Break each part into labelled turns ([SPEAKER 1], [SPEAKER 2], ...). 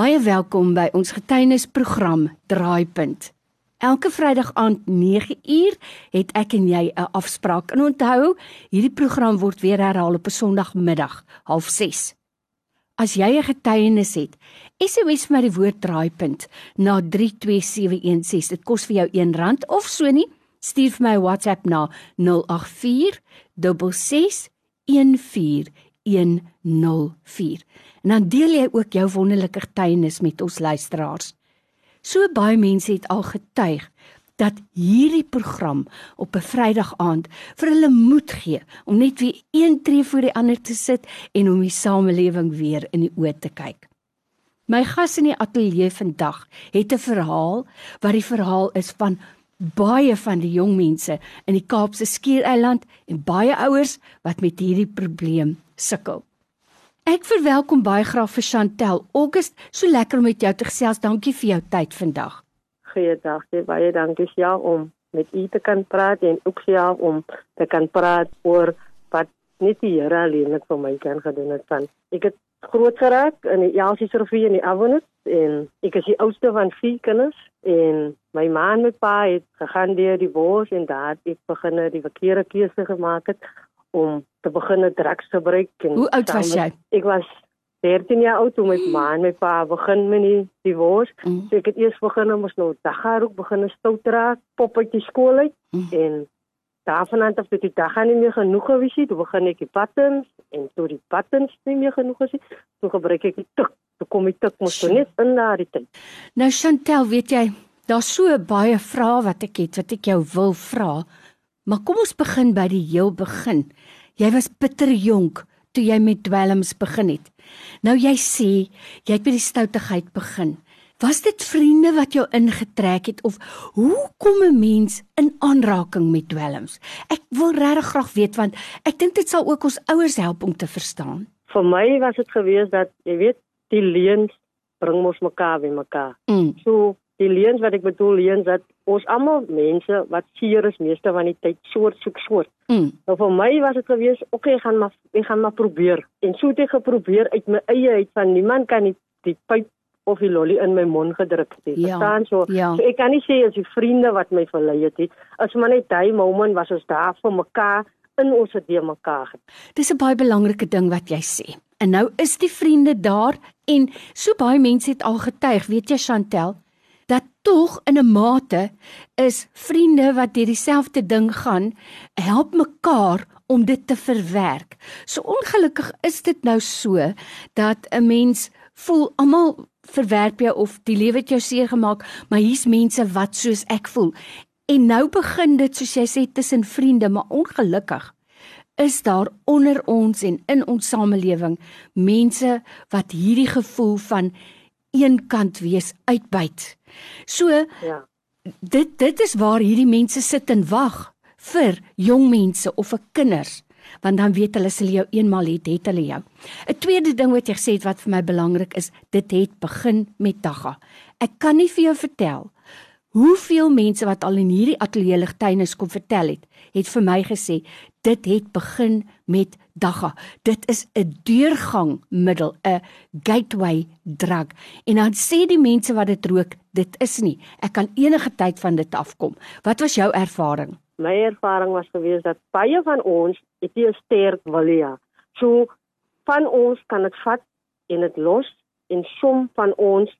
[SPEAKER 1] Baie welkom by ons getuienisprogram Draaipunt. Elke Vrydag aand 9uur het ek en jy 'n afspraak. En onthou, hierdie program word weer herhaal op 'n Sondagmiddag, 06:30. As jy 'n getuienis het, SMS my die woord Draaipunt na 32716. Dit kos vir jou R1 of so nie. Stuur vir my WhatsApp na 084 66 14104. En dan deel jy ook jou wonderlike getuienis met ons luisteraars. So baie mense het al getuig dat hierdie program op 'n Vrydag aand vir hulle moed gee om net weer een tree voor die ander te sit en om die samelewing weer in die oë te kyk. My gas in die ateljee vandag het 'n verhaal wat die verhaal is van baie van die jong mense in die Kaapse Skiereiland en baie ouers wat met hierdie probleem sukkel. Ek verwelkom baie graag vir Chantel. August, so lekker om met jou te gesels. Dankie vir jou tyd vandag.
[SPEAKER 2] Goeiedag. Baie dankie vir jou om met u te kan praat en ook jou om te kan praat oor wat net die Here alleen net vir my kan gedoen het van. Ek het groot geraak in die Elsies rivier in die Avonus en ek is die oudste van vier kinders en my ma en my pa het gegaan deur die bos en daar het ek begin die verkeerde keuse gemaak het om te begin drugs gebruik
[SPEAKER 1] en Hoe oud was jy?
[SPEAKER 2] Ek was 13 jaar oud toe my ma en my pa begin met die divorce. Mm. So ek het eers begin om ons nou dagga ook begin stout raak, pop uit die skool uit mm. en daarvan aan tot die dagga nie meer genoeg gewees het, begin ek die patterns en toe die patterns nie meer genoeg was nie, toe gebruik ek die tik toe kom ek tik mos net in daardie tyd.
[SPEAKER 1] Nou Chantel, weet jy, daar's so baie vrae wat ek het wat ek jou wil vra. Maar kom ons begin by die heel begin. Jy was bitter jonk toe jy met dwelms begin het. Nou jy sê jy het by die stoutigheid begin. Was dit vriende wat jou ingetrek het of hoe kom 'n mens in aanraking met dwelms? Ek wil regtig graag weet want ek dink dit sal ook ons ouers help om te verstaan.
[SPEAKER 2] Vir my was dit gewees dat jy weet die leuns bring ons mekaar by mekaar. Mm. So die leuns wat ek bedoel leuns dat ons almal mense wat seer is meeste van die tyd soort soek soort. Mm. Nou vir my was dit gewees, okay, ek gaan maar ek gaan maar probeer. En so het ek geprobeer uit my eie uit van niemand kan die, die pyp of die lolly in my mond gedruk het. Ja, Verstaan so? Ja. So ek kan nie sê as die vriende wat my verlei het nie. As maar net daai moment was ons daar vir mekaar in ons het weer mekaar.
[SPEAKER 1] Dis 'n baie belangrike ding wat jy sê. En nou is die vriende daar en so baie mense het al getuig, weet jy Chantel? Tog in 'n mate is vriende wat deur dieselfde ding gaan, help mekaar om dit te verwerk. So ongelukkig is dit nou so dat 'n mens voel almal verwerp jou of die lewe het jou seer gemaak, maar hier's mense wat soos ek voel. En nou begin dit soos jy sê tussen vriende, maar ongelukkig is daar onder ons en in ons samelewing mense wat hierdie gevoel van eenkant wees uitbuit. So ja. Dit dit is waar hierdie mense sit en wag vir jong mense of vir kinders want dan weet hulle as hulle jou eenmal het, het hulle jou. 'n Tweede ding wat jy gesê het wat vir my belangrik is, dit het begin met Dagga. Ek kan nie vir jou vertel hoeveel mense wat al in hierdie ateljee ligtuines kom vertel het, het vir my gesê dit het begin met dagga. Dit is 'n deurgangmiddel, 'n gateway drug. En dan sê die mense wat dit rook, dit is nie. Ek kan enige tyd van dit afkom. Wat was jou ervaring?
[SPEAKER 2] My ervaring was gewees dat baie van ons het 'n sterk wilja. So van ons kan dit vat en dit los en som van ons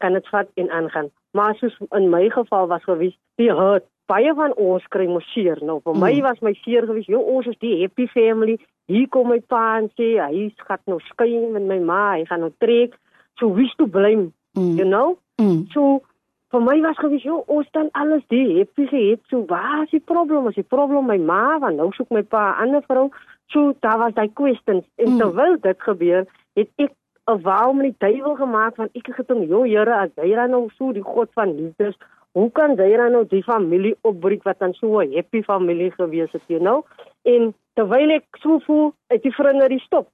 [SPEAKER 2] kan dit vat en aangaan. Maar soos in my geval was gewees, die hurt baie van ons kry mos seer. Nou vir my mm. was my seer gewees, jy ons is die happy family. Hier kom my pa en sê hy skat nou skei met my ma, hy gaan nou trek. So wie ste blame? Mm. You know? Mm. So vir my was gewees, jy ons dan alles die happy gehad. So waar is die probleem? Is die probleem my ma? Want nou soek my pa 'n ander vrou. So daar was daai questions. En mm. terwyl dit gebeur, het ek 'n wou met die duiwel gemaak van ek het hom, "Jo Here, as jy dan nou so die God van liefde is, hoe kan jy dan nou die familie opbreek wat dan so 'n happy familie gewees het, you know? En terwyl ek so voel, het die vriende die stop.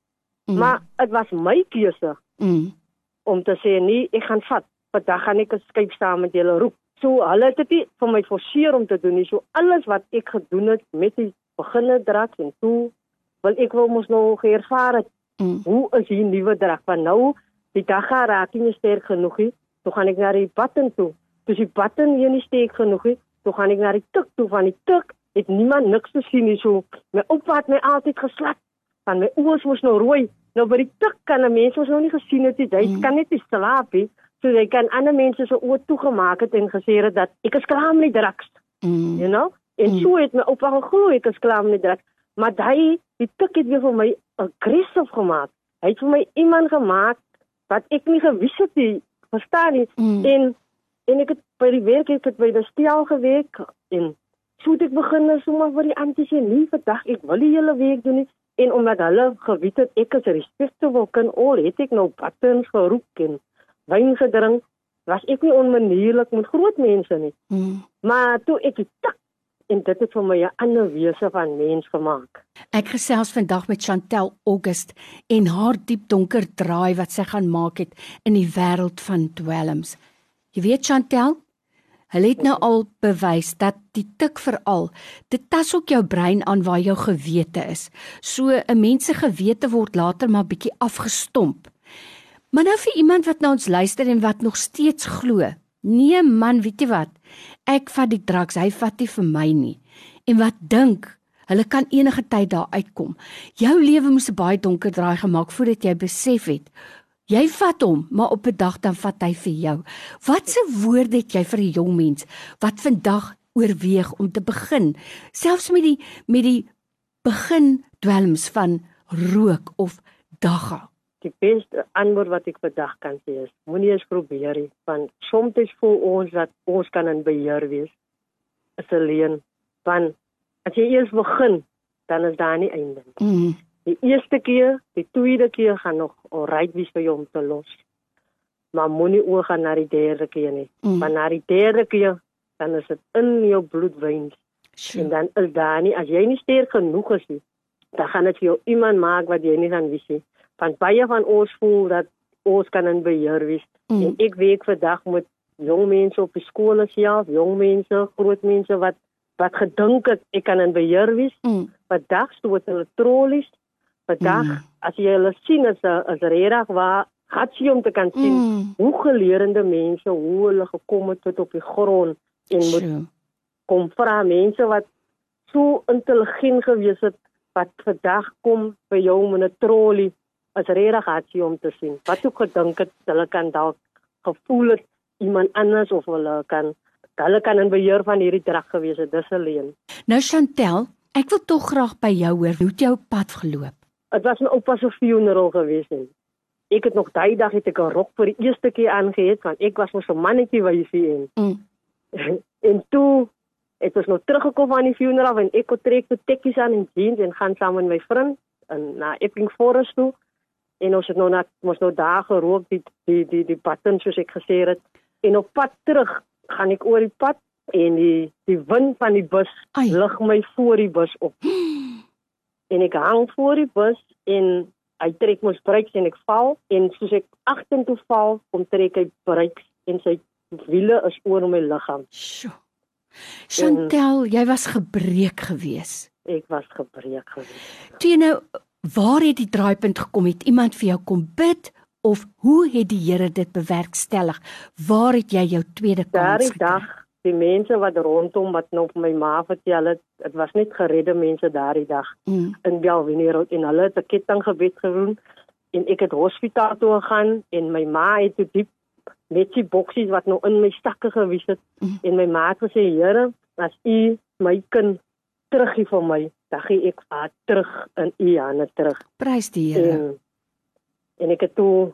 [SPEAKER 2] Mm. Maar dit was my keuse. Mm. Om te sê nee, ek gaan vat. Vandag gaan ek skep saam met julle roep. So hulle het dit vir my forceer om te doen. Nie. So alles wat ek gedoen het met die beginne drak en toe wil ek wel mos nou geervaar het. Mm. Hoe is hier nuwe drak van nou Die dag gaan raak nie sterk genoeg nie. Toe gaan ek na die button toe. Dis die button hier nie sterk genoeg nie. Toe gaan ek na die tik toe van die tik. Het niemand niks te sien nie so. My oupa het my altyd geslap. Van my oë was nou rooi. Nou by die tik kan 'n mens ons nou nie gesien het nie. Hy
[SPEAKER 1] Mm.
[SPEAKER 2] kan net slaap nie. So hy kan ander mense se oë toegemaak het en gesê het dat ek is klaar met die drugs
[SPEAKER 1] Mm.
[SPEAKER 2] you know? En
[SPEAKER 1] Mm.
[SPEAKER 2] so het my oupa geglo ek is klaar met dit. Maar hy die tik het weer vir my aggressief gemaak. Hy het vir my iemand gemaak wat ek nie gewis het nie. Verstaan jy?
[SPEAKER 1] Mm.
[SPEAKER 2] En en ek het by die werk ek het by die stel gewerk en so het ek begin sommer vir die nie vandag ek wil die hele week doen nie. En omdat hulle geweet het ek is respectable kan al het ek nou buttons geroek en wyn gedrink was ek nie onmanierlik met groot mense nie.
[SPEAKER 1] Mm.
[SPEAKER 2] Maar toe ek die tik en dit het vir my 'n ander wese van mens gemaak.
[SPEAKER 1] Ek gesels vandag met Chantel August en haar diep donker draai wat sy gaan maak het in die wêreld van dwelms. Jy weet Chantel, hulle het nou al bewys dat die tik veral dit tas ook jou brein aan waar jou gewete is. So 'n mens se gewete word later maar bietjie afgestomp. Maar nou vir iemand wat na ons luister en wat nog steeds glo. Nee man, weet jy wat? Ek vat die drugs, hy vat nie vir my nie. En wat dink, hulle kan enige tyd daar uitkom. Jou lewe moes 'n baie donker draai gemaak voordat jy besef het. Jy vat hom, maar op 'n dag dan vat hy vir jou. Watse woorde het jy vir 'n jong mens wat vandag oorweeg om te begin, selfs met die met die begin dwelms van rook of dagga?
[SPEAKER 2] Die beste antwoord wat ek vandag kan sê is moenie eens probeer nie, want soms voel ons dat ons kan in beheer wees. Is alleen want as jy eers begin, dan is daar nie einde nie.
[SPEAKER 1] Mm.
[SPEAKER 2] Die eerste keer, die tweede keer gaan nog alright wees vir jou om te los. Maar moenie oor gaan na die derde keer nie.
[SPEAKER 1] Mm.
[SPEAKER 2] Want na die derde keer dan is dit in jou bloedweens En
[SPEAKER 1] Sjoe.
[SPEAKER 2] dan is daar nie as jy nie sterk genoeg is nie, dan gaan dit jou iemand maak wat jy nie gaan wys nie. Want baie van ons voel dat ons kan in beheer wees.
[SPEAKER 1] Mm.
[SPEAKER 2] En ek werk vandag met jong mense op die skole self, jong mense, groot mense wat wat gedink het ek kan in beheer wees.
[SPEAKER 1] Mm.
[SPEAKER 2] Vandag stoot hulle trollies. Vandag
[SPEAKER 1] Mm.
[SPEAKER 2] as jy hulle sien is 'n is regtig waar gat jy om te kan sien
[SPEAKER 1] Mm.
[SPEAKER 2] hoe geleerde mense hoe hulle gekom het tot op die grond en moet
[SPEAKER 1] Sjoe.
[SPEAKER 2] kom vra mense wat so intelligent gewees het wat vandag kom by jou met 'n trolley as regtig hartjie om te sien. Wat ook gedink het hulle kan dalk gevoel het iemand anders of hulle kan hulle kan in beheer van hierdie drag gewees het. Dis alleen.
[SPEAKER 1] Nou Chantel, ek wil tog graag by jou hoor hoe het jou pad geloop.
[SPEAKER 2] Dit was my oupa se funeral gewees en ek het nog daai dag het ek 'n rok vir die eerste keer aangehet want ek was mos 'n mannetjie wysie en
[SPEAKER 1] Mm.
[SPEAKER 2] en toe het ons nou teruggekom van die funeral en ek het trek toe tekkies aan en jeans en gaan saam met my vriend en na Epping Forest toe en ons het nou na ons nou daar gerook die die die die patten soos ek gesê het en op pad terug gaan ek oor die pad en die die wind van die bus
[SPEAKER 1] Ai.
[SPEAKER 2] lig my voor die bus op en ek hang voor die bus en hy trek mos brakes en ek val en soos ek agtertoe val kom trek hy brakes en sy wiele is oor my liggaam
[SPEAKER 1] Sjoe. Chantel, jy was gebreek geweest.
[SPEAKER 2] ek was gebreek geweest.
[SPEAKER 1] Toe jy nou waar het die draaipunt gekom? Het iemand vir jou kom bid of hoe het die Here dit bewerkstellig? Waar het jy jou tweede kans
[SPEAKER 2] Daardie
[SPEAKER 1] gekry?
[SPEAKER 2] dag, die mense wat rondom wat nou vir my ma vertel het, dit was net geredde mense daardie dag
[SPEAKER 1] Mm.
[SPEAKER 2] in Belwini Road en hulle het 'n kettinggebed gedoen en ek het hospitaal toe gegaan en my ma het toe diep net die boksies wat nou in my sakke gewys het
[SPEAKER 1] Mm.
[SPEAKER 2] en my ma het gesê Here, as u my kind teruggee vir my, dan gee ek haar terug in u hande terug.
[SPEAKER 1] Prys die Here.
[SPEAKER 2] En, en ek het toe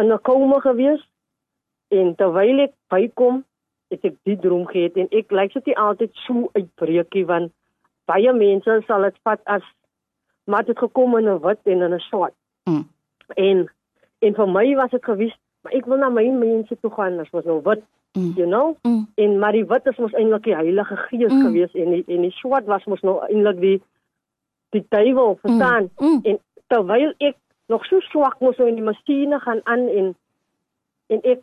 [SPEAKER 2] in 'n koma gewees en terwyl ek bykom, het ek die droom gehad en ek lyk dit nie altyd so uitbreekie want baie mense sal dit vat as maar dit gekom in 'n wit en in 'n swart.
[SPEAKER 1] Mm.
[SPEAKER 2] En en vir my was dit gewys, maar ek wil na my mense toe gaan as was nou wit,
[SPEAKER 1] Mm.
[SPEAKER 2] you know?
[SPEAKER 1] Mm.
[SPEAKER 2] En maar die wit is mos eintlik die Heilige Gees
[SPEAKER 1] Mm.
[SPEAKER 2] gewees en die, en die swart was mos nou eintlik die die duiwel, verstaan?
[SPEAKER 1] Mm.
[SPEAKER 2] En terwyl ek nog so swak moes so in die masjiene gaan aan en en ek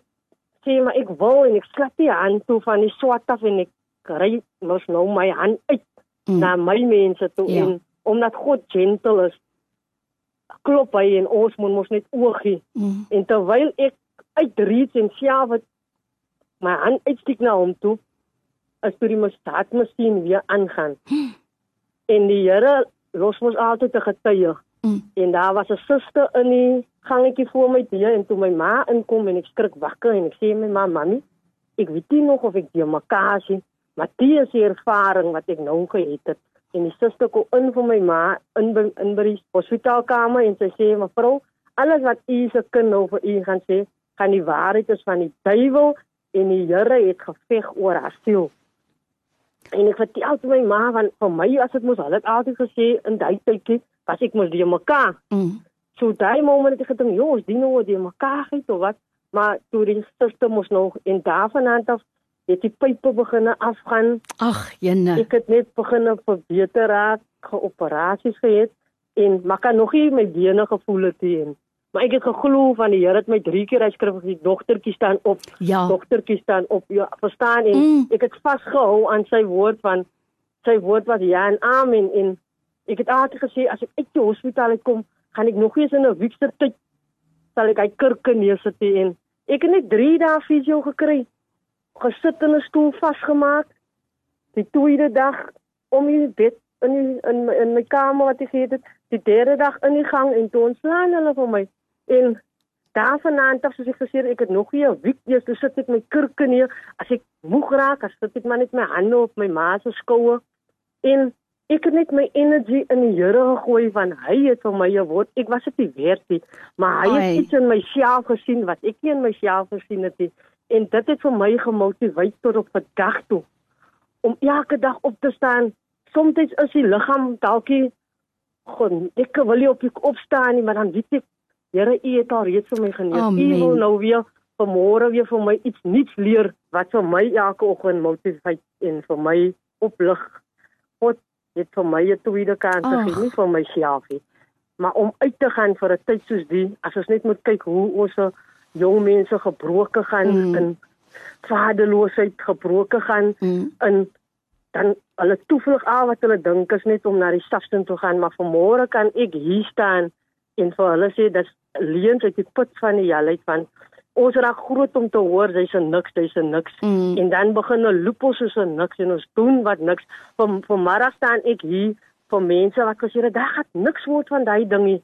[SPEAKER 2] sê maar ek wil en ek sklap die hand toe van die swart af en ek ry mos nou my hand uit
[SPEAKER 1] Mm.
[SPEAKER 2] na my mense toe
[SPEAKER 1] Ja.
[SPEAKER 2] en omdat God gentle is klop hy en ons moet mos net oogie.
[SPEAKER 1] Mm.
[SPEAKER 2] En terwyl ek uitreach en self het my hand uitsteek na hom toe, is toe die mustaatmasjien weer aangaan. En die Here los mos altyd 'n getuie.
[SPEAKER 1] Mm.
[SPEAKER 2] En daar was 'n suster in die gangetjie voor my deur en toe my ma inkom en ek skrik wakker en ek sê my ma, "Mami, ek weet nie nog of ek die mekaar sien, maar dit is die ervaring wat ek nou gehet het." En die suster kom in vir my ma in by, in by die hospitaalkamer en sy sê, "Mevrou, alles wat u se kind nou vir u gaan sê, gaan die waarheid is van die duiwel en die Here het geveg oor haar siel." En ek vertel toe my ma van vir my as dit mos hulle het altyd gesê in daai tydjie was ek mos die mekaar.
[SPEAKER 1] Mm.
[SPEAKER 2] So daai moment het ek gedink, "Jos, die nou die mekaar het of wat?" Maar toe die suster mos nog en daarvan aan af het die pype begine afgaan.
[SPEAKER 1] Ag, jene.
[SPEAKER 2] Ek het net begine verbeter raak, geoperasies gehad en maar kan nog nie my bene gevoel het nie. Maar ek het geglo van die Here het my drie keer uitskryf die dogtertjie staan op.
[SPEAKER 1] Ja.
[SPEAKER 2] Dogtertjie staan op. Ja, verstaan en
[SPEAKER 1] Mm.
[SPEAKER 2] ek het vasgehou aan sy woord van sy woord was ja en amen en ek het altyd gesê as ek uit die hospitaal uitkom, gaan ek nog eens in 'n week se tyd sal ek hy kurke neersit en ek het net 3 dae fisio gekry. Gesit in 'n stoel vasgemaak. Die tweede dag om in bed in die, in my, in my kamer wat ek gehad het, die derde dag in die gang en toe ontslaan hulle vir my. En daarvandaan af soos ek gesê het, ek het nog nie 'n week eers toe sit ek my kurke neer. As ek moeg raak, as sit ek maar net my hande op my ma se skouer en ek het net my energie in die Here gegooi van hy het vir my 'n woord. Ek was dit nie werd nie, maar hy het iets in myself gesien wat ek nie in myself gesien het nie. En dit het vir my gemotiveer tot op vandag toe om elke dag op te staan. Soms is die liggaam dalkie God, ek wil nie op ek opstaan nie, maar dan weet ek Here, U het al reeds vir my genees. U wil nou weer vanmôre weer vir my iets nuuts leer wat vir my elke oggend motiveer en vir my oplig. God het vir my 'n tweede kans gegee, nie vir myself nie. Maar om uit te gaan vir 'n tyd soos die, as ons net moet kyk hoe ons jong mense gebroke gaan
[SPEAKER 1] Mm.
[SPEAKER 2] in vaderloosheid gebroke gaan
[SPEAKER 1] Mm.
[SPEAKER 2] in dan hulle toevlug al wat hulle dink is net om na die stafstand toe gaan, maar vanmôre kan ek hier staan en vir hulle sê dis leuns uit die put van die heelheid van ons raak groot om te hoor jy's 'n niks, jy's 'n niks.
[SPEAKER 1] Mm.
[SPEAKER 2] En dan begin 'n loop ons soos 'n niks en ons doen wat niks. Van vanmiddag staan ek hier vir mense wat gesê het daar gaan niks word van daai dingie.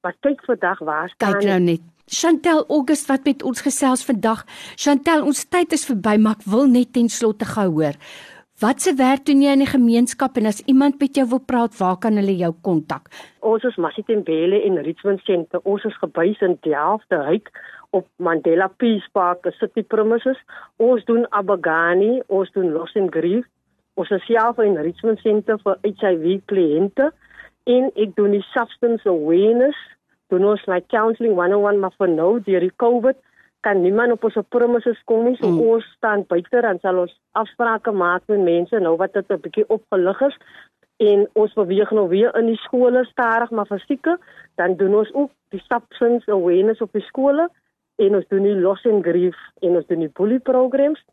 [SPEAKER 2] Wat kyk vandag waar staan
[SPEAKER 1] Kyk nou net. Chantel August wat met ons gesels vandag. Chantel, ons tyd is verby, maar ek wil net ten slotte gou hoor. Wat se werk doen jy in die gemeenskap en as iemand met jou wil praat, waar kan hulle jou kontak?
[SPEAKER 2] Ons is Masitembele en Richmond Center. Ons is gebuis in Delft, Hyk op Mandela Peace Park, city premises. Ons doen Abagani, ons doen Loss and Grief. Ons is self in Richmond Center vir HIV kliënte en ek doen die substance awareness. Doen ons my counseling 101 maar vir nou deur die COVID kan niemand op ons premises kom nie. So
[SPEAKER 1] Mm.
[SPEAKER 2] ons staan buite dan sal ons afsprake maak met mense nou wat dit 'n bietjie opgelig is en ons beweeg nou weer in die skole stadig maar verseker dan doen ons ook die substance awareness op die skole en ons doen die loss and grief en ons doen die bully programs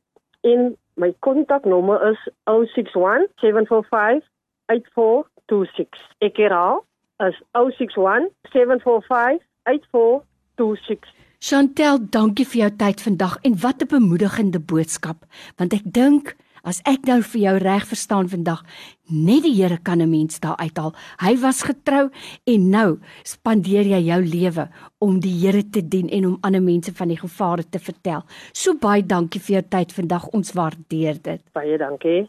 [SPEAKER 2] en my kontaknommer is 061 745 8426 ek herhaal is 061 745 8426
[SPEAKER 1] Chantel, dankie vir jou tyd vandag en wat 'n bemoedigende boodskap, want ek dink as ek nou vir jou reg verstaan vandag, net die Here kan 'n mens daar uithaal. Hy was getrou en nou spandeer jy jou lewe om die Here te dien en om ander mense van die gevare te vertel. So baie dankie vir jou tyd vandag. Ons waardeer dit.
[SPEAKER 2] baie dankie